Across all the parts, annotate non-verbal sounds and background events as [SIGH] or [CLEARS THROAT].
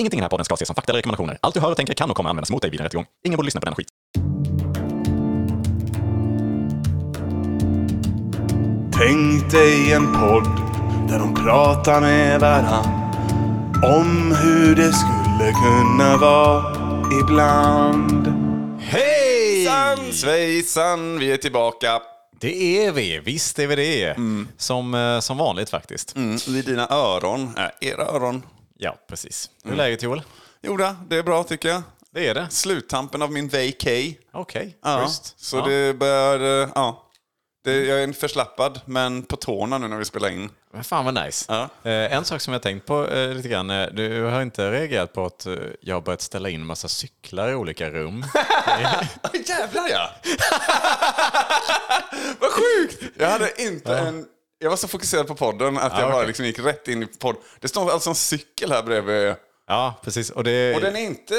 Ingenting i den här podden ska ses som fakta eller rekommendationer. Allt du hör och tänker kan och kommer användas mot dig vid en rättegång. Ingen borde lyssna på den skit. Tänk dig en podd där de pratar med varann om hur det skulle kunna vara ibland. Hejsan svejsan, vi är tillbaka. Det är vi, visst är vi det. Som, eh, som vanligt faktiskt. Mm, vid dina öron, äh, era öron. Ja, precis. Hur är läget Joel? Jo det är bra tycker jag. Det är det. Sluttampen av min vacay. Okej, Ja, schysst. så ja. det börjar, eh, ja. Det, jag är förslappad, men på tårna nu när vi spelar in. Men fan vad nice. Ja. Eh, en sak som jag tänkt på eh, lite grann. eh, Du har inte reagerat på att eh, jag har börjat ställa in massa cyklar i olika rum. [LAUGHS] Jävlar ja! [LAUGHS] Vad sjukt! Jag hade inte en... Jag var så fokuserad på podden att jag bara okej. liksom gick rätt in i podd. Det står alltså en cykel här bredvid. ja, precis. Och det, Och den är inte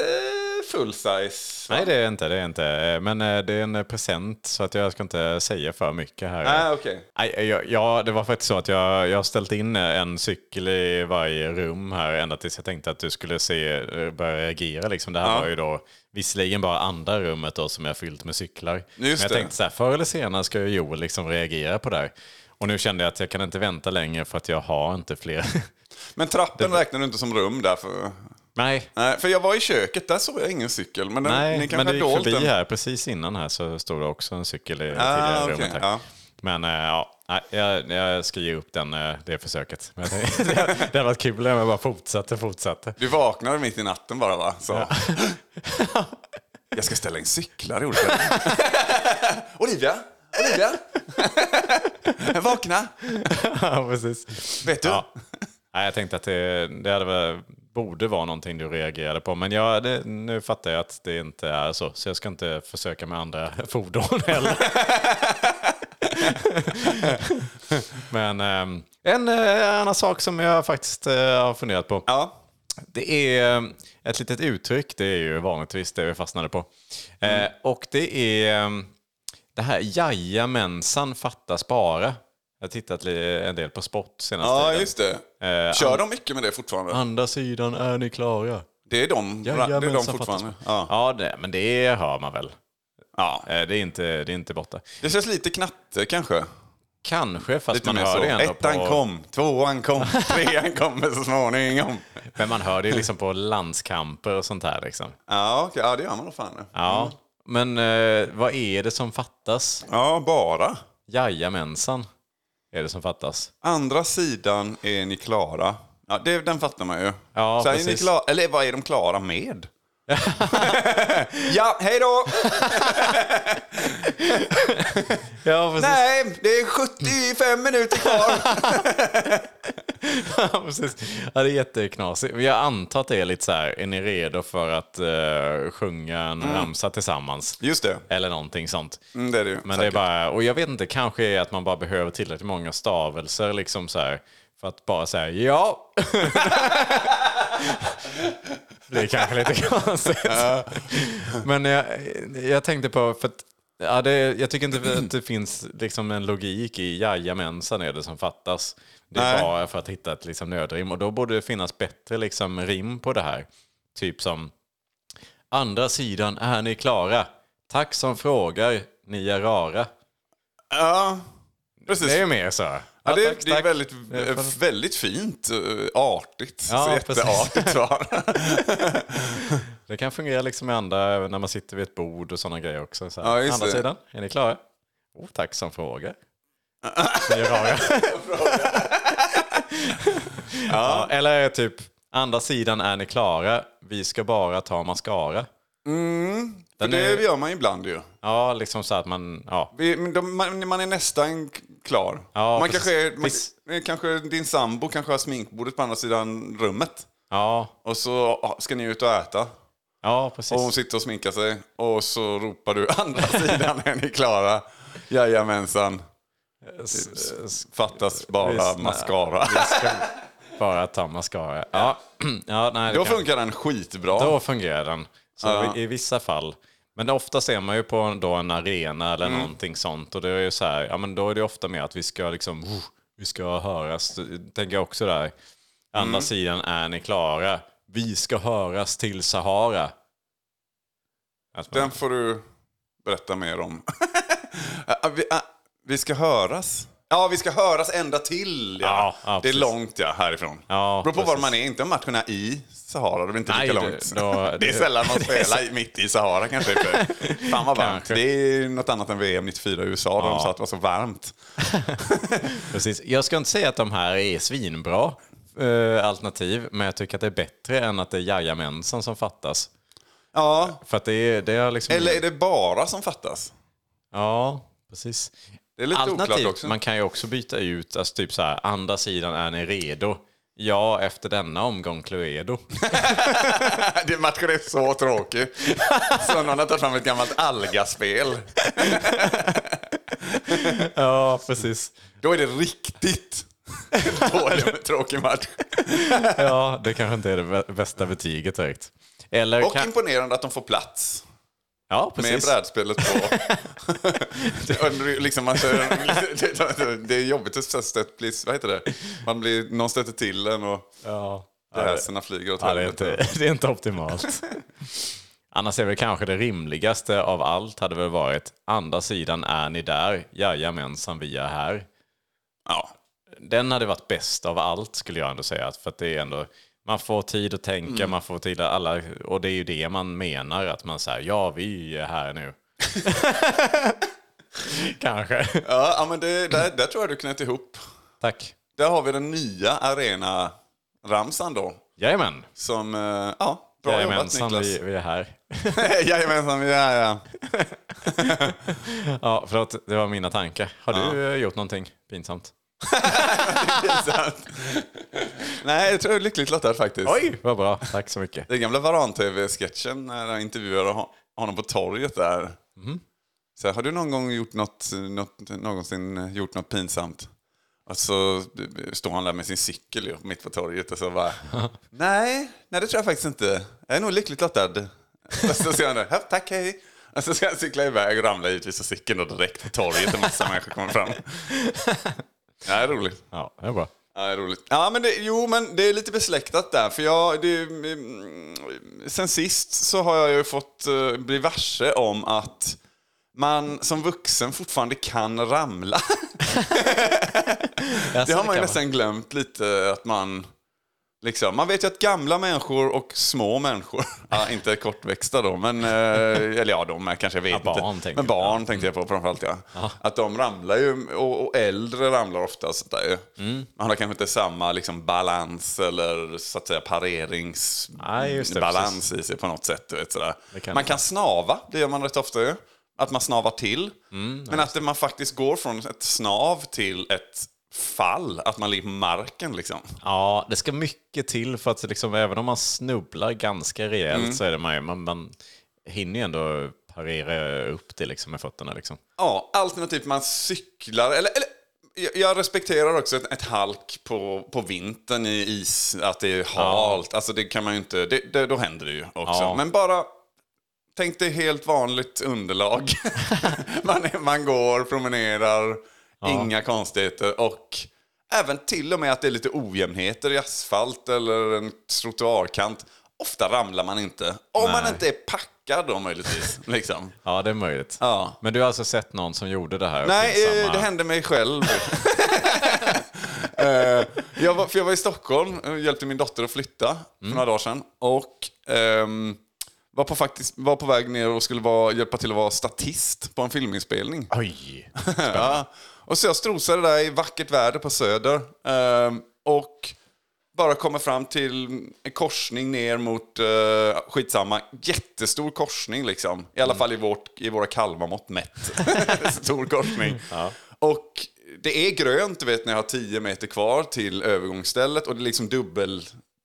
full size. va? Nej, det är inte. Det är inte. Eh, Men eh, det är en eh, present så att jag ska inte säga för mycket här. Nej, okej. Nej, jag, ja, det var faktiskt så att jag, jag har ställt in en cykel i varje rum här ända tills jag tänkte att du skulle se, eh, börja reagera. Liksom. Det här Ja. var ju då visserligen bara andra rummet då som är fyllt med cyklar. Just Men jag det. tänkte så här, förr eller senare ska ju Joel liksom reagera på det här. Och nu kände jag att jag kan inte vänta längre för att jag har inte fler. [LAUGHS] Men trappen räknar du inte som rum därför? Nej, Nej, för jag var i köket, där såg jag ingen cykel. Men den, Nej ni men det gick förbi den. här precis innan här så stod det också en cykel i det Ah, tidigare okej, rummet här. ja. Men eh, ja, jag, jag ska ge upp den, eh, det försöket. Men tänkte- [LAUGHS] det, det hade varit kul om jag bara fortsatte, fortsatte. Du vaknade mitt i natten bara va? Så. [LAUGHS] jag ska ställa in cyklar i olika... Olivia! Olivia! [LAUGHS] Vakna! [LAUGHS] ja, precis. Vet du? Ja. Nej, jag tänkte att det, det hade borde vara någonting du reagerade på. Men jag, det, nu fattar jag att det inte är så. Så jag ska inte försöka med andra [LAUGHS] fordon heller. Men ehm, en eh, annan sak som jag faktiskt eh, har funderat på. Ja. Det är eh, ett litet uttryck, det är ju vanligtvis det vi fastnade på. Eh, och det är eh, det här jajamensan fattas bara. Jag har tittat en del på sport senaste Ja, tiden. just det. Eh, Kör de mycket med det fortfarande? Andra sidan, är ni klara? Det är de, det är de fortfarande. Ja. Ja, det, men det hör man väl. Ja. Eh, det, är inte, det är inte borta. Det känns lite knatte kanske. Kanske, fast Lite man hör så. det ändå Ettan på... kom, tvåan kom, [LAUGHS] trean kommer så småningom. Men man hör det liksom på landskamper och sånt här. Liksom. Ja, okej. Ja, det gör man nog fan. Ja, men eh, vad är det som fattas? Ja, bara. Jajamensan är det som fattas. Andra sidan är ni klara. Ja, det, den fattar man ju. Ja, så är ni precis. klara, eller vad är de klara med? [LAUGHS] ja, hej då! Ja, precis. Nej, det är 75 minuter kvar. [LAUGHS] Ja, [LAUGHS] precis. Ja, det är jätteknasigt. Jag antar att det är lite så här, är ni redo för att eh, sjunga en ramsa tillsammans? Just det. Eller någonting sånt. Mm, det är det ju. Men det är bara, och jag vet inte, kanske är att man bara behöver tillräckligt många stavelser liksom så här, för att bara säga ja. [LAUGHS] det är kanske lite konstigt. Men jag, jag tänkte på, för att, ja, det, jag tycker inte att det finns liksom en logik i jajamensan är det som fattas. Det är Nej. bara för att hitta ett liksom nödrim och då borde det finnas bättre liksom rim på det här. Typ som Andra sidan, är ni klara? Tack som frågar, ni är rara. Ja, precis. Det är mer så. Ja, Ja, det, tack, det är tack. väldigt, är för- väldigt fint. eh, Artigt. Ja, så jätteartigt svar. [LAUGHS] [LAUGHS] Det kan fungera liksom med andra, när man sitter vid ett bord och sådana grejer också. Så här. Ja, Andra det. sidan, är ni klara? Oh, tack som frågar. [LAUGHS] Ni är rara. ja. Eller typ, andra sidan, är ni klara? Vi ska bara ta mascara. För Den det är- gör man ibland ju. Ja, liksom så att man, ja. Vi, de, man, man är nästan klar. Ja, man precis. kanske, man, kanske din sambo kanske har sminkbordet på andra sidan rummet. Ja, Och så ska ni ut och äta. Ja precis. Och hon sitter och sminkar sig. Och så ropar du [LAUGHS] andra sidan, är ni klara? Jajamensan. Fattas bara Visst, mascara. Bara ta mascara. Ja, ja [CLEARS THROAT] nej, Då kan- funkar den skitbra. Då fungerar den. Så Ja. i, vissa fall. Men ofta ser man ju på en- då en arena eller Mm. någonting sånt. Och det är ju så här, ja men då är det ofta med att vi ska liksom, "Oh, vi ska höras. Tänker jag också där. Andra Mm. sidan, är ni klara? Vi ska höras till Sahara. Man- Den får du berätta mer om. [LAUGHS] Ja, vi, ska höras. Ja, vi ska höras ända till. Ja. Ja, ja, det är långt ja, härifrån. Ja, Beror på var precis. man är. Inte om matchen är i Sahara, det är inte Nej, lika det- långt. då- [LAUGHS] det är det- sällan man [LAUGHS] spelar mitt i Sahara kanske. Fan vad varmt. Kanske. Det är något annat än VM 94 i USA, där de sa att det var så varmt. Precis. Jag ska inte säga att de här är svinbra eh, alternativ, men jag tycker att det är bättre än att det är jajamensan som fattas. Ja, För att det är, det är liksom... eller är det bara som fattas? Ja, precis. Det är lite oklart Alternativt, också. man kan ju också byta ut, alltså typ så här, andra sidan är ni redo? Ja, efter denna omgång Cluedo. [LAUGHS] Det matchen är så tråkig. Så någon har tagit fram ett gammalt Alga-spel. [LAUGHS] ja, precis. Då är det riktigt dålig, tråkig match. [LAUGHS] Ja, det kanske inte är det bä- bästa betyget direkt. Eller Och kan... imponerande att de får plats Ja, med precis. brädspelet på. [LAUGHS] det, liksom man, kör- det är jobbigt att stöt bli, vad heter det? Man blir, någon stöter till en och Ja. flyger åt Ja, det, är inte, [LAUGHS] det är inte optimalt. Annars är väl kanske det rimligaste av allt hade väl varit andra sidan är ni där, jajamensan vi är här. Ja. Den hade varit bäst av allt skulle jag ändå säga. För det är ändå, man får tid att tänka, man får tid att alla, och det är ju det man menar, att man säger ja vi är här nu. [LAUGHS] kanske. Ja, men det, där, där tror jag du knöt ihop. Tack. Där har vi den nya arena-ramsan då. Jajamän. Som, eh, ja, bra jobbat Jajamensan, Niklas. vi, vi är här. [LAUGHS] Jajamensan, vi är ja. [LAUGHS] Ja, förlåt, det var mina tankar. Har du eh, gjort någonting pinsamt? [LAUGHS] Nej, jag tror jag är lyckligt lottad faktiskt. Oj, vad bra. Tack så mycket. Den gamla Varan-TV-sketchen när jag intervjuade ho- honom på torget där. Så här, har du någon gång gjort något, något, någonsin gjort något pinsamt? Och så står han där med sin cykel ju, mitt på torget och så bara, [LAUGHS] nej, nej det tror jag faktiskt inte. Jag är nog lyckligt lottad. Och så säger han "Ja, tack hej. Och så ska han cykla iväg och ramla givetvis av cykeln och direkt på torget. En massa människor kommer fram. [LAUGHS] Ja, det är roligt. Ja, det är bra. Ja, det är roligt. Ja, men det, jo, men det är lite besläktat där. För jag, det, mm, sen sist så har jag ju fått uh, bli varse om att man som vuxen fortfarande kan ramla. [LAUGHS] [LAUGHS] det har man ju nästan glömt lite att man... Liksom, man vet ju att gamla människor och små människor, [LAUGHS] ja, inte kortväxta då, men, eh, eller ja, de är kanske, jag vet Ja, barn inte. Men barn tänkte jag på framförallt, ja. Att de ramlar ju, och, och äldre ramlar ofta. sånt där, ju. Mm. Man har kanske inte samma liksom, balans eller så att säga pareringsbalans i sig på något sätt. Vet, sådär. Kan man kan snava, det gör man rätt ofta ju. Att man snavar till. Mm, men att man faktiskt går från ett snav till ett fall, att man ligger på marken liksom. Ja, det ska mycket till för att liksom, även om man snubblar ganska rejält Mm. så är det man, man, man hinner ju ändå parera upp det liksom med fötterna. Liksom. Ja, alternativt man cyklar, eller, eller jag- respekterar också ett, ett halk på, på vintern i is, att det är halt. Alltså det kan man ju inte, det, det, då händer det ju också. Ja. Men bara, tänk dig helt vanligt underlag. [LAUGHS] man, man går, promenerar, inga konstigheter och även till och med att det är lite ojämnheter i asfalt eller en trottoarkant. Ofta ramlar man inte. Om man Nej. inte är packad då möjligtvis. [LAUGHS] liksom. Ja, det är möjligt. Ja. Men du har alltså sett någon som gjorde det här? Nej, pinsamma- eh, det hände mig själv. [LAUGHS] [LAUGHS] Eh, jag, var, för jag var i Stockholm och hjälpte min dotter att flytta för några dagar sedan. Och ehm, var, på faktiskt, var på väg ner och skulle vara, hjälpa till att vara statist på en filminspelning. Oj! ja. Och så jag strosade där i vackert väder på Söder. ehm, och bara kommer fram till en korsning ner mot, uh, skitsamma, jättestor korsning liksom. I alla fall i, vårt, i våra kalvamått mätt. [LAUGHS] Stor korsning. Och det är grönt, du vet, när jag har 10 meter kvar till övergångsstället och det är liksom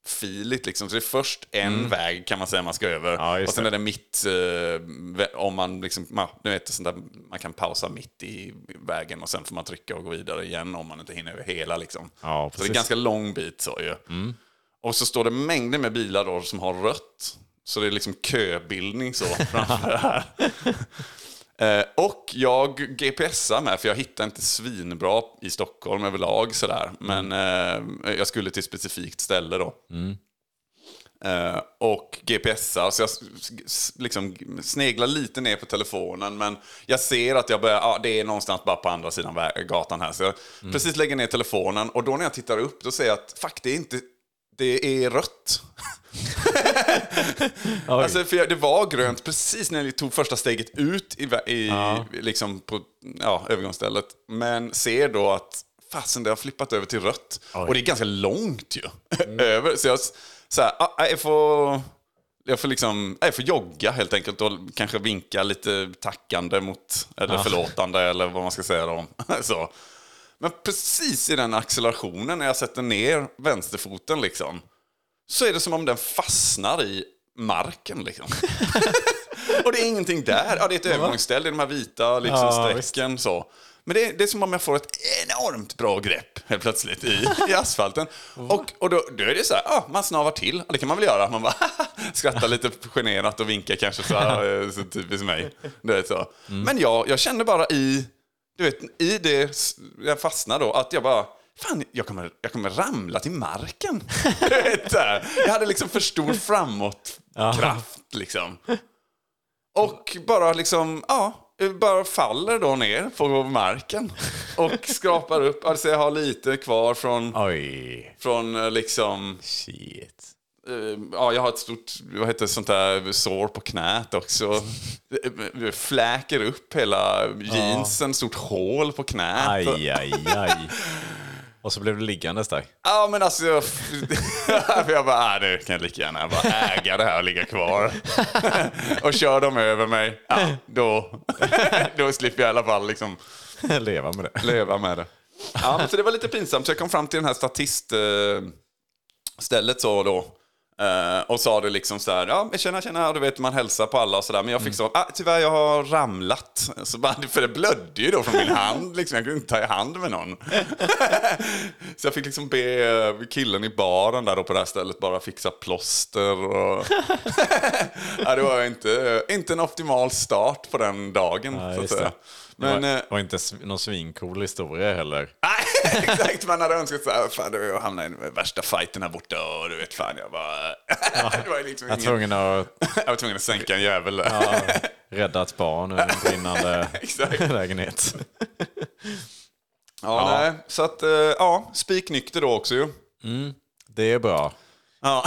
dubbelfiligt liksom. Så det är först en väg kan man säga man ska över. Ja, och sen det. är det mitt, eh, om man liksom, ja, du vet, sånt där, man kan pausa mitt i vägen och sen får man trycka och gå vidare igen om man inte hinner över hela liksom. Ja, så det är en ganska lång bit så ju. Och så står det mängder med bilar då som har rött. Så det är liksom köbildning så framför det här. [LAUGHS] Eh, och jag GPSar med, för jag hittar inte svinbra i Stockholm överlag sådär. Men eh, jag skulle till ett specifikt ställe då. Eh, och GPSar, så jag liksom sneglar lite ner på telefonen. Men jag ser att jag börjar, ja, det är någonstans bara på andra sidan gatan här. Så jag precis lägger ner telefonen och då när jag tittar upp då ser jag att fuck, det är inte, det är rött. [LAUGHS] [LAUGHS] Alltså, för jag- det var grönt precis när jag tog första steget ut i, i, liksom på ja, övergångsstället. Men ser då att fasen, det har flippat över till rött. Och det är ganska långt ju. [LAUGHS] över. Så jag, så här, ah, jag får... Jag får, liksom, jag får jogga helt enkelt och kanske vinka lite tackande mot, eller förlåtande eller vad man ska säga då. [LAUGHS] så. Men precis i den accelerationen när jag sätter ner vänsterfoten liksom, så är det som om den fastnar i marken. Liksom. [LAUGHS] och det är ingenting där. Ja, det är ett övergångsställe, de här vita liksom, Ja, strecken. Så. Men det är, det är som om jag får ett enormt bra grepp helt plötsligt i, i asfalten. Och, och då, då är det så här, ah, man snavar till. Det kan man väl göra. Man bara [LAUGHS] skrattar lite generat och vinkar kanske så, här, [LAUGHS] eh, så typiskt mig. Du vet, så. Men jag, jag kände bara i, du vet, i det jag fastnade då, att jag bara, fan, jag kommer, jag kommer ramla till marken. [LAUGHS] Jag hade liksom för stor framåtkraft liksom. Och bara liksom, ja, bara faller då ner på marken. Och skrapar upp, alltså jag har lite kvar från, Oj, från eh, liksom, shit. eh, ja jag har ett stort, vad heter det, sånt där sår på knät också. Eh, Fläker upp hela jeansen, stort hål på knät. Aj, aj, aj. Och så blev du liggandes där. Ja men alltså, jag, [LAUGHS] för jag bara, äh, nu kan jag lika gärna bara äga det här och ligga kvar. [LAUGHS] och kör de över mig, ja, då, [LAUGHS] då slipper jag i alla fall liksom Leva med det. leva med det. Ja, men så det var lite pinsamt, så jag kom fram till den här statiststället eh, så då. Eh, och sa det liksom så här, ja tjena tjena, du vet man hälsar på alla och sådär. Men jag fick så, ah, tyvärr jag har ramlat. [LAUGHS] Så bara, för det blödde ju då från min hand, liksom. jag kunde inte ta i hand med någon. [LAUGHS] så jag fick liksom be eh, killen i baren där då på det här stället bara fixa plåster och... [LAUGHS] ja, det var inte, inte en optimal start på den dagen. Ja, så att säga. det. Men, det eh, var, var inte någon svincool historia heller. [LAUGHS] Nej, exakt. Man hade önskat så här, fan, jag hamnade i den värsta fighten här borta och du vet, fan, jag bara... [LAUGHS] det var liksom Jag var ingen... tvungen att [LAUGHS] jag var tvungen att sänka en jävel. ja, rädda ett barn ur en brinnande lägenhet. Ja, nej. Så att, eh, ja, spiknykter då också ju. Det är bra. Ja.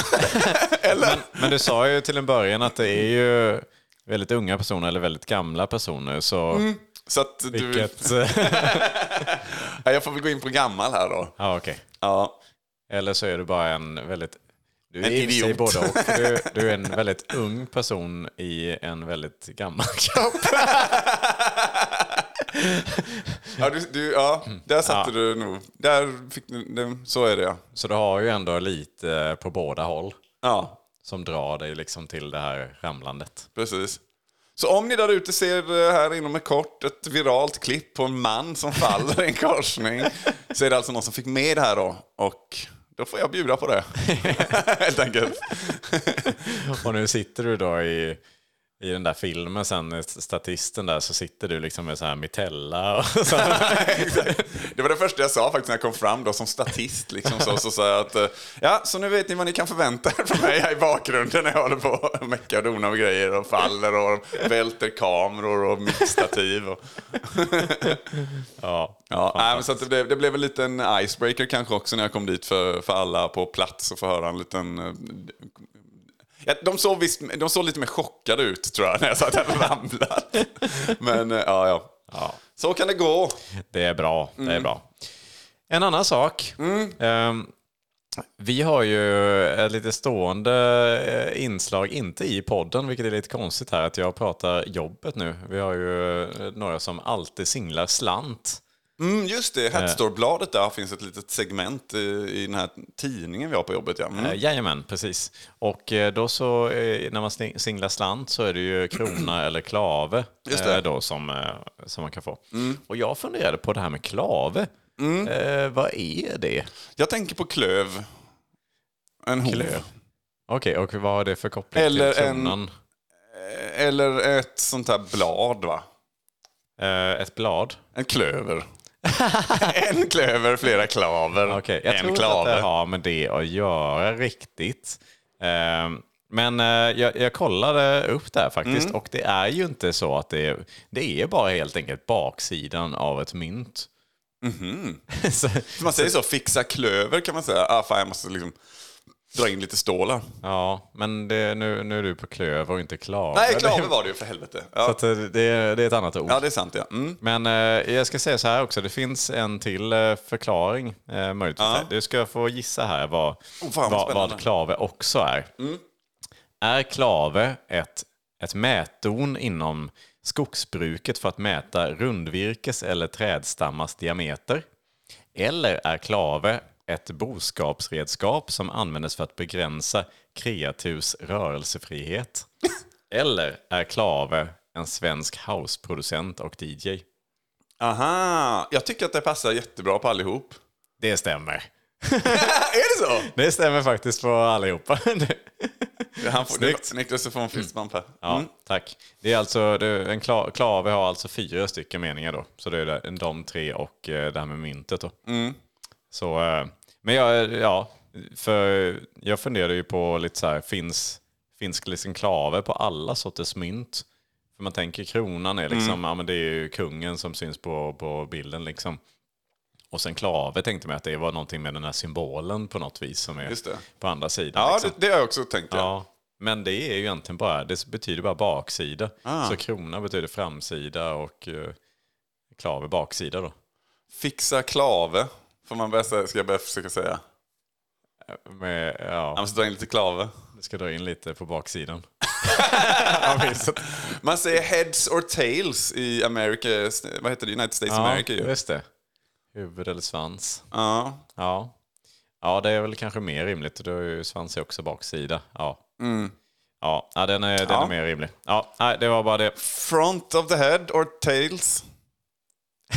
Eller? Men du sa ju till en början att det är ju väldigt unga personer eller väldigt gamla personer. Så Så att du... vilket... [LAUGHS] Ja, jag får väl gå in på gammal här då. ja, okej. Ja. Eller så är du bara en väldigt... Du är En idiot. både och. Du, [LAUGHS] du är en väldigt ung person i en väldigt gammal kropp. Ja, du, du, ja, där satte du nog. Där fick du, så är det ja. Så du har ju ändå lite på båda håll Ja, som drar dig liksom till det här ramlandet. precis. Så om ni där ute ser eh, här inom ett kort ett viralt klipp på en man som faller i en korsning så är det alltså någon som fick med det här då. Och då får jag bjuda på det. [LAUGHS] Helt enkelt. Och nu sitter du då i, i den där filmen sen, statisten där, så sitter du liksom med så här mitella och [LAUGHS] så. Det var det första jag sa faktiskt när jag kom fram då som statist. Liksom så, så sa jag att eh, ja, så nu vet ni vad ni kan förvänta er från mig här i bakgrunden när jag håller på och meckar och donar och grejer och faller och välter kameror och mixtativ. Och, [LAUGHS] Ja. ja, nej, så det, blev, det blev en liten icebreaker kanske också när jag kom dit för, för alla på plats och få höra en liten... Ja, de, såg visst, de såg lite mer chockade ut tror jag när jag sa att jag ramlat. Men eh, ja, ja. Ja. Så kan det gå. Det är bra. Det är bra. En annan sak. Ehm, vi har ju ett lite stående eh, inslag, inte i podden, vilket är lite konstigt här, att jag pratar jobbet nu. Vi har ju eh, några som alltid singlar slant. Mm, just det, Hatstore-bladet där finns ett litet segment i, den här tidningen vi har på jobbet. Ja. Mm. Mm. Jajamän, precis. Och eh, då så, eh, när man sing- singlar slant så är det ju krona [CLEARS THROAT] eller klave. Mm. eh, då som, eh, som man kan få. Och jag funderade på det här med klave. Eh, vad är det? Jag tänker på klöv. En hov. Klöv. Okej, och vad har det för koppling Eller till en- kronan? Eller ett sånt här blad va? Eh, ett blad? En klöver. [LAUGHS] en klöver, flera klaver. Okej, jag en tror inte klave. att det har med det att göra riktigt. Eh, men eh, jag, jag kollade upp det här faktiskt Mm. och det är ju inte så att det är, det är bara helt enkelt baksidan av ett mynt. så, [LAUGHS] Så man säger så, fixa klöver kan man säga. Ah, fan, jag måste liksom dra in lite stålar. ja, men det, nu, nu är du på klöver och inte klaver. Nej, klaver var det ju för helvete. Så Ja, eh, det, är- det är ett annat ord. ja det är sant ja. Mm. Men eh, jag ska säga så här också, det finns en till eh, förklaring eh, möjligtvis. Ja. Du ska få gissa här vad, Oh, fan, vad vad. Mm. klave också är. Är klave ett, ett mätdon inom skogsbruket för att mäta rundvirkes eller trädstammars diameter? Eller är klave ett boskapsredskap som användes för att begränsa kreaturs rörelsefrihet? Eller är klave en svensk houseproducent och DJ? Aha, jag tycker att det passar jättebra på allihop. Det stämmer. [LAUGHS] är det så? Det stämmer faktiskt på allihopa. Han får, Snyggt. Niklas, får en fistbump här. Ja, tack. Det är alltså, det, en kla, klave har alltså fyra stycken meningar då. Så det är de tre och eh, det här med myntet då. Så, eh, men jag, ja, för jag funderade ju på lite så här, finns, finns liksom på alla sorters mynt? För man tänker kronan är liksom, ja men det är ju kungen som syns på, på bilden liksom. Och sen klave tänkte man att det var någonting med den här symbolen på något vis som är på andra sidan. Ja, liksom. det, det har jag också tänkt. Ja. Ja, men det är ju egentligen bara, det betyder bara baksida. Ah. Så krona betyder framsida och uh, klave baksida då. Fixa klave, får man börja ska jag börja försöka säga. Med, ja, måste dra in lite klave. du ska dra in lite på baksidan. [LAUGHS] Man säger heads or tails i America, vad heter det, United States Ja, America ju. just det. Huvud eller svans. Ja. Ja. ja, det är väl kanske mer rimligt. Då är ju svans är också baksida. Ja, ja, ja den, är, den Mm. Ja. är mer rimlig. Ja, nej, det var bara det. Front of the head or tails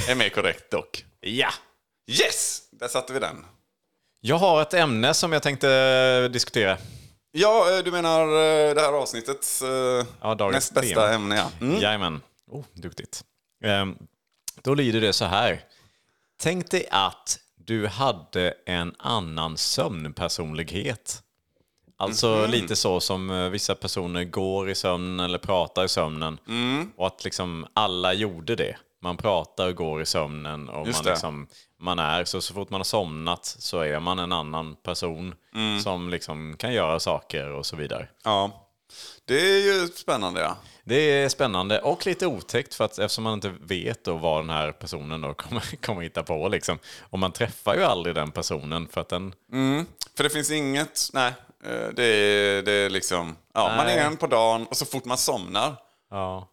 är mer korrekt dock. Ja! Yes! Där satte vi den. Jag har ett ämne som jag tänkte diskutera. Ja, eh, du menar eh, det här avsnittets eh, Ja, näst bästa tema. ämne ja. Mm. Jajamän. Oh, duktigt. Ehm, då lyder det så här. Tänk dig att du hade en annan sömnpersonlighet. Alltså Mhm. lite så som vissa personer går i sömnen eller pratar i sömnen. Mm. Och att liksom alla gjorde det. Man pratar och går i sömnen och Just man, liksom, man är, så, så fort man har somnat så är man en annan person Mm. som liksom kan göra saker och så vidare. Ja. Det är ju spännande ja. Det är spännande och lite otäckt för att eftersom man inte vet då vad den här personen då [LAUGHS] kommer, kommer hitta på. Liksom. Och man träffar ju aldrig den personen för att den... För det finns inget, nej. eh, Det är, det är liksom, ja, man Nej. är en på dagen och så fort man somnar. Ja.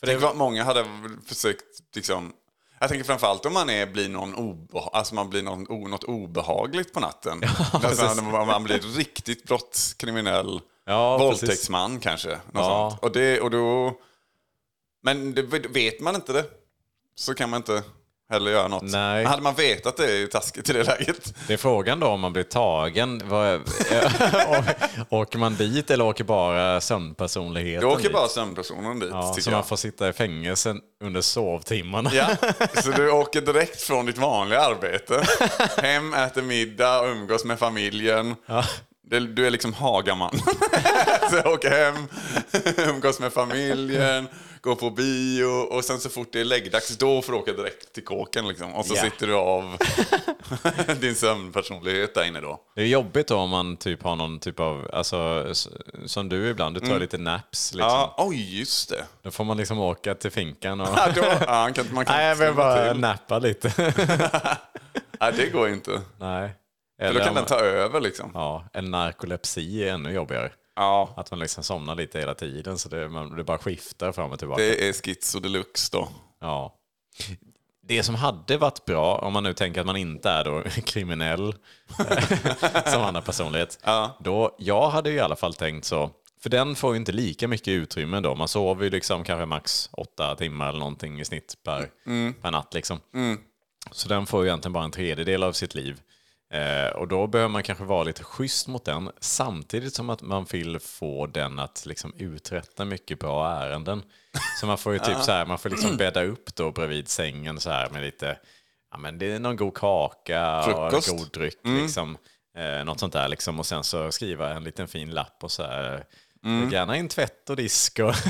För Tänk det, vad många hade försökt liksom, jag tänker framförallt om man är, blir någon obeha- alltså man blir någon, o, något obehagligt på natten. alltså, precis. man, man blir riktigt brottskriminell, Ja, våldtäktsman kanske. Något Ja. sånt. Och det, och då, men det, vet man inte det så kan man inte heller göra något. Nej. Hade man vetat det är ju taskigt i det läget. det är frågan då om man blir tagen. [LAUGHS] Åker man dit eller åker bara sömnpersonligheten Då åker dit? bara sömnpersonen dit Ja, så jag. man får sitta i fängelsen under sovtimmarna. Ja, [LAUGHS] så du åker direkt från ditt vanliga arbete, hem, äter middag, umgås med familjen. Det- Du är liksom Hagaman. [LAUGHS] så jag åker hem, umgås med familjen, går på bio och sen så fort det är läggdags då får du åka direkt till kåken liksom. Och så Ja. sitter du av [LAUGHS] din sömnpersonlighet där inne då. Det är jobbigt då om man typ har någon typ av, alltså som du ibland, du tar lite naps liksom. Mm. Ja, oj just det. Då får man liksom åka till finkan och... [LAUGHS] Ja, då, ja, man kan, man kan Nej, jag vill bara till. nappa lite. [LAUGHS] Nej, det går inte. Nej. För då Eller kan den ta över liksom. Ja, en narkolepsi är ännu jobbigare. Ja, Att man liksom somnar lite hela tiden så det, man, det bara skiftar fram och tillbaka. det är schizo deluxe då. Ja. Det som hade varit bra, om man nu tänker att man inte är då [LAUGHS] kriminell [LAUGHS] som annan personlighet. Då, jag hade ju i alla fall tänkt så, för den får ju inte lika mycket utrymme då. Man sover ju liksom kanske max åtta timmar eller någonting i snitt per, per natt. Liksom. Så den får ju egentligen bara en tredjedel av sitt liv. Eh, och då behöver man kanske vara lite schysst mot den samtidigt som att man vill få den att liksom uträtta mycket bra ärenden. Så man får ju typ så här, man får liksom bädda upp då bredvid sängen så här med lite, ja men det är någon god kaka Frukost. och god dryck liksom. Eh, något sånt där liksom. Och sen så skriva en liten fin lapp och så här. Mm. Gärna in tvätt och disk och... [LAUGHS]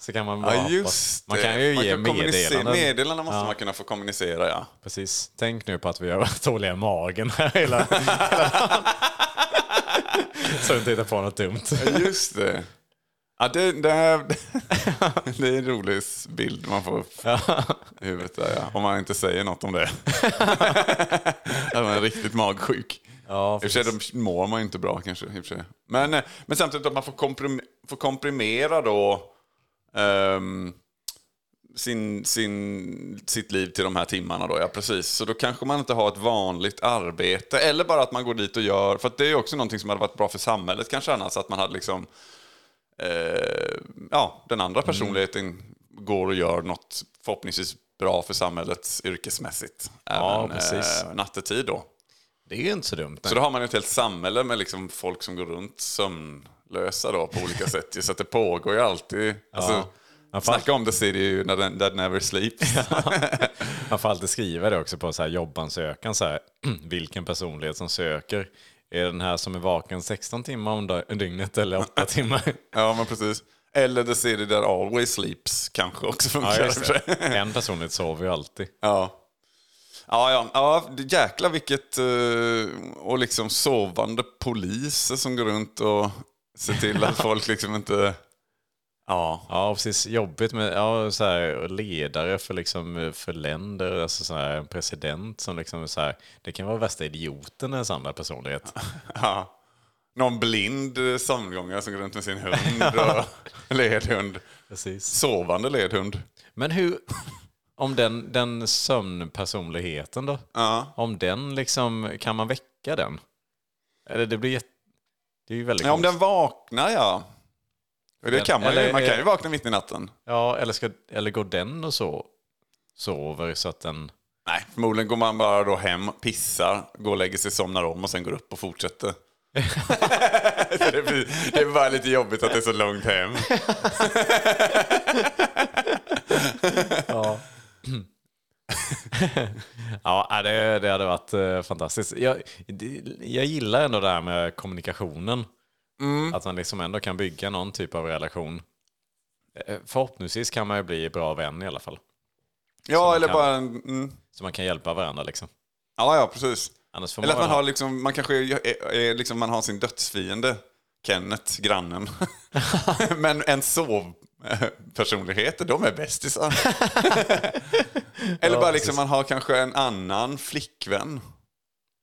så kan man bara... Ja, just man kan ju ge kan meddelanden. Meddelanden måste Ja. man kunna få kommunicera, ja. Precis. Tänk nu på att vi har [LAUGHS] varit dåliga i magen här hela, [LAUGHS] hela dagen. [LAUGHS] Så du inte hittar på något dumt. Ja, Just det. Ja, det, det, är, det är en rolig bild man får i huvudet där, ja. Om man inte säger något om det. Är man riktigt magsjuk. Ja, I och för sig, mår man inte bra kanske. Men, eh, men samtidigt att man får, komprim, får komprimera då ehm, sin, sin, sitt liv till de här timmarna då, ja precis. Så då kanske man inte har ett vanligt arbete. Eller bara att man går dit och gör, för att det är också någonting som hade varit bra för samhället kanske annars. Att man hade liksom, eh, ja, den andra personligheten går och gör något förhoppningsvis bra för samhället yrkesmässigt. Ja, Även precis. eh, nattetid då. Det är ju inte så dumt. Så då har man ett helt samhälle med liksom folk som går runt sömnlösa då på olika sätt. Så att det pågår ju alltid. Alltså, Man får, snacka om the city ju, när den- that never sleeps. [LAUGHS] man får alltid skriva det också på så här jobbansökan. Så här, [CLEARS THROAT] vilken personlighet som söker. Är det den här som är vaken 16 timmar om dy- dygnet eller 8 [LAUGHS] timmar? ja, men precis. Eller the city that always sleeps kanske också funkar. Ja, det. [LAUGHS] En personlighet sover ju alltid. Ja. Ja, ja, ja, det- jäklar vilket... eh, Och liksom sovande poliser som går runt och ser till att folk liksom inte... Ja, Ja, precis. Jobbigt med ja, så här, ledare för, liksom, för länder, alltså så här, en president som liksom så här, det kan vara värsta idioten en samlad personlighet. [LAUGHS] ja. Någon blind sömngångare som går runt med sin hund [LAUGHS] och ledhund. Precis. Sovande ledhund. Men hur, om den, den sömnpersonligheten då? Ja. Om den liksom, kan man väcka den? Eller det blir jätte- det är ju väldigt ja, om den vaknar ja. Det kan man ju. eller- Man kan ju vakna mitt i natten. Ja, eller, ska, eller går den och så sover så att den... Nej, förmodligen går man bara då hem, pissar, går och lägger sig, somnar om och sen går upp och fortsätter. [LAUGHS] [LAUGHS] Det, blir, det är bara lite jobbigt att det är så långt hem. [LAUGHS] Ja, [CLEARS THROAT] [LAUGHS] det, det hade varit eh, fantastiskt. Jag, jag gillar ändå det här med kommunikationen. Att man liksom ändå kan bygga någon typ av relation. Eh, Förhoppningsvis kan man ju bli bra vän i alla fall. Ja, eller kan- bara. Mm. Så man kan hjälpa varandra liksom. Ja, ja, precis. Eller att man, man har liksom, man kanske är, är, liksom, man har sin dödsfiende, Kenneth, grannen. [LAUGHS] [LAUGHS] Men en [LAUGHS] sovpersonlighet, de är bästisar. [LAUGHS] Eller bara liksom, man har kanske en annan flickvän,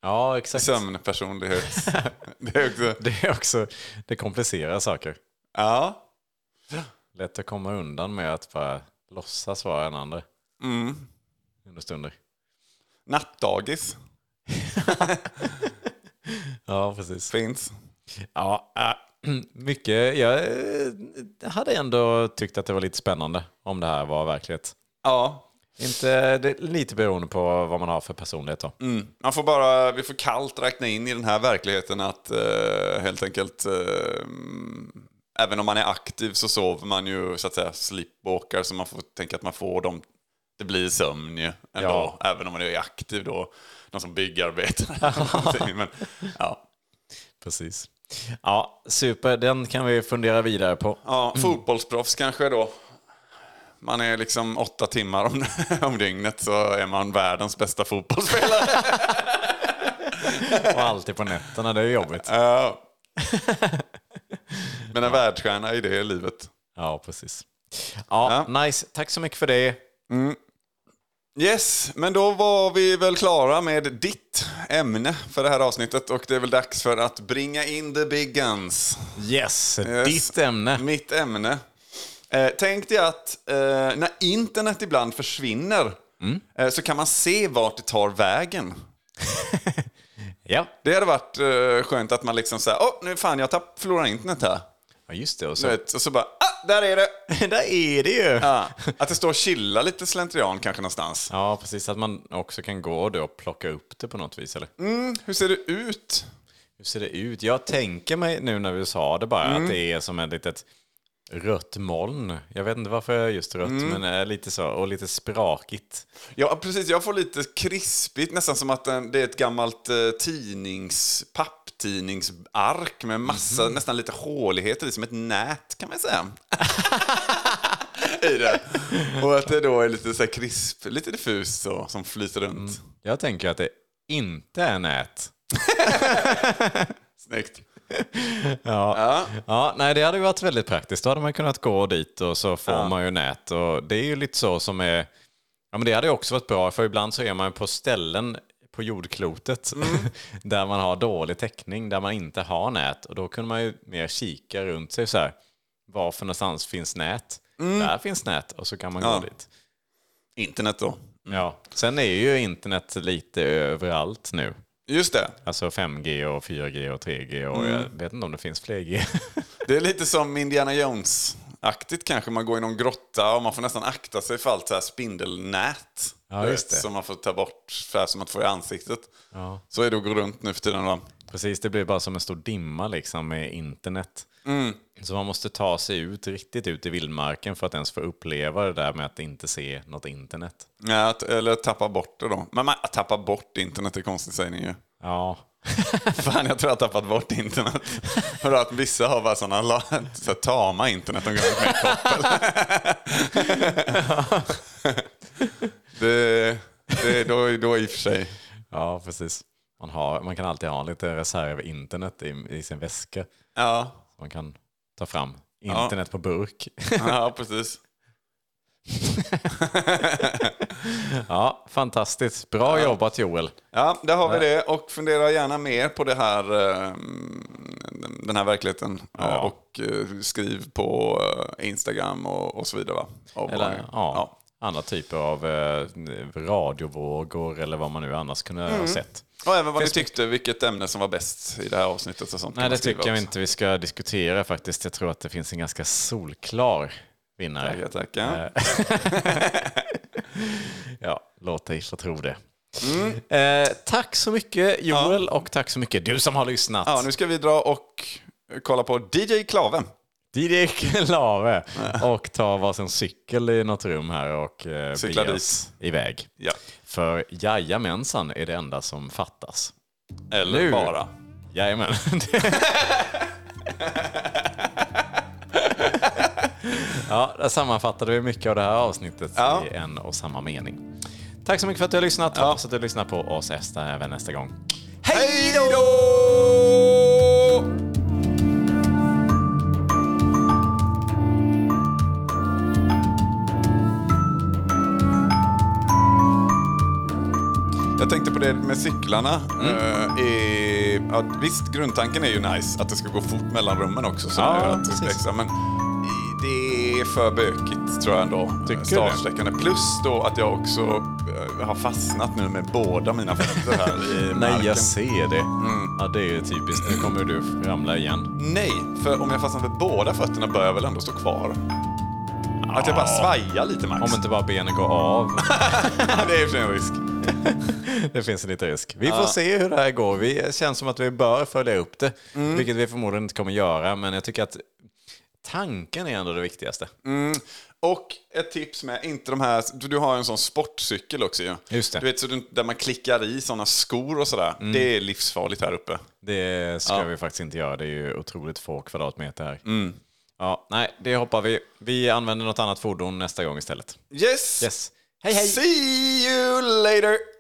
Ja, exakt. sömnpersonlighet. [LAUGHS] Det är också, Det är också, det komplicerar saker. ja. Lätt att komma undan med att bara låtsas vara en andra Mm. under stunder. Nattdagis Ja, precis. finns. Ja, äh, [CLEARS THROAT] mycket. Jag eh, hade ändå tyckt att det var lite spännande om det här var verklighet. Ja. Inte, det är lite beroende på vad man har för personlighet då. Mm. Man får bara, vi får kallt räkna in i den här verkligheten att eh, helt enkelt, eh, även om man är aktiv så sover man ju så att säga sleepwalkar så man får tänka att man får dem, det blir sömn ju ändå, Ja. även om man är aktiv då, någon som byggarbetare [LAUGHS] eller någonting. Men, ja. Precis. Ja, super. Den kan vi fundera vidare på. Ja, fotbollsproffs kanske då. Man är liksom åtta timmar om, [LAUGHS] om dygnet så är man världens bästa fotbollsspelare. [LAUGHS] Och alltid på nätterna, det är jobbigt. Ja. Men en världsstjärna i det livet. Ja, precis. Ja, nice. Tack så mycket för det. Yes, men då var vi väl klara med ditt ämne för det här avsnittet och det är väl dags för att bringa in the big guns. Yes, Yes. ditt ämne. Mitt ämne. Eh, tänk dig att eh, när internet ibland försvinner eh, så kan man se vart det tar vägen. [LAUGHS] Ja. Det hade varit eh, skönt att man liksom säger, åh nu fan jag tapp, förlorar internet här. Ja, just det. Och så. vet, och så bara, ah, där är det! [LAUGHS] Där är det ju! Ja, att det står och chillar lite slentrian kanske någonstans. Ja, precis. Att man också kan gå då och plocka upp det på något vis, eller? Hur ser det ut? Hur ser det ut? Jag tänker mig nu när vi sa det bara Mm. att det är som ett litet rött moln. Jag vet inte varför jag är just rött, Mm. men eh, lite så. Och lite sprakigt. Ja, precis. Jag får lite krispigt, nästan som att den- det är ett gammalt eh, tidnings, papptidningsark med massa, Mhm. nästan lite håligheter i, som ett nät kan man säga. [LAUGHS] I det. Och att det då är lite så krisp, lite diffust så, som flyter runt. Jag tänker att det inte är nät. [LAUGHS] Snyggt. Ja. Ja. ja, nej det hade ju varit väldigt praktiskt. Då hade man kunnat gå dit och så får man ju nät. Och det är ju lite så som är... Ja men det hade också varit bra, för ibland så är man på ställen på jordklotet [LAUGHS] där man har dålig täckning, där man inte har nät. Och då kunde man ju mer kika runt sig så här. Var för någonstans finns nät? Där finns nät och så kan man Ja. gå dit. Internet då. Ja. Sen är ju internet lite överallt nu. Just det. Alltså 5G och 4G och 3G och jag vet inte om det finns fler G. [LAUGHS] Det är lite som Indiana Jones-aktigt kanske. Man går i någon grotta och man får nästan akta sig för allt så här spindelnät. Ja, vet, det. Som man får ta bort, för som att få i ansiktet. Ja. Så är det att gå runt nu för tiden. Då. Precis, det blir bara som en stor dimma liksom med internet. Så man måste ta sig ut, riktigt ut i vildmarken för att ens få uppleva det där med att inte se något internet. Ja, eller tappa bort det då. Men man, tappa bort internet är konstigt sägning ju. Ja, [LAUGHS] Fan, jag tror jag har tappat bort internet. [LAUGHS] För att vissa har bara sådana så tama internet de går med koppel. [LAUGHS] det, det, då, då i och för sig. ja precis. Man, har, man kan alltid ha lite reserv internet i, i sin väska. Ja, Man kan ta fram internet på burk. ja precis. [LAUGHS] ja, fantastiskt. Bra jobbat Joel. Ja, där har vi det. Och fundera gärna mer på det här, eh, den här verkligheten. Eh, Och eh, skriv på eh, Instagram och, och så vidare. Va? Och Eller ja, andra typer av eh, radiovågor eller vad man nu annars kunde ha sett. Och även vad ni tyckte, vilket ämne som var bäst i det här avsnittet. Och sånt Nej, det tycker jag också. inte vi ska diskutera faktiskt. Jag tror att det finns en ganska solklar vinnare. Tackar, tackar. [LAUGHS] Ja, låt dig få tro det. Mm. Eh, tack så mycket Joel och tack så mycket du som har lyssnat. Ja, nu ska vi dra och kolla på DJ Klave. DJ Klave och ta varsin cykel i något rum här och eh, Cykla bege dit. iväg. Ja. För jajamensan är det enda som fattas. Eller Nu. bara. Jajamän. [LAUGHS] ja, där sammanfattade vi mycket av det här avsnittet Ja. i en och samma mening. Tack så mycket för att du har lyssnat. Hoppas att du lyssnar på oss även nästa gång. Hej då! Jag tänkte på det med cyklarna. Eh, är, ja, visst, grundtanken är ju nice, att det ska gå fort mellan rummen också. Så Ja, att det växer, men i- det är för bökigt tror jag ändå. Tycker du? Startsträckande. Plus då att jag också eh, har fastnat nu med båda mina fötter här i [LAUGHS] Nej, marken. jag ser det. Mm. Ja, det är ju typiskt. Nu kommer du ramla igen. Nej, för om jag fastnar för båda fötterna bör jag väl ändå stå kvar. Att jag bara svajar lite max. Om inte bara benen går av. [LAUGHS] det är i sig en risk. [LAUGHS] Det finns en liten risk. Vi får se hur det här går. Vi känns som att vi bör följa upp det. Mm. Vilket vi förmodligen inte kommer göra. Men jag tycker att tanken är ändå det viktigaste. Och ett tips med, inte de här, du, har en sån sportcykel också ju. Just det. Du vet, så du, där man klickar i såna skor och sådär. Det är livsfarligt här uppe. Det ska Ja. vi faktiskt inte göra. Det är ju otroligt få kvadratmeter här. Mm. Ja, nej, det hoppar vi. Vi använder något annat fordon nästa gång istället. Yes! Yes. Hej! See you later!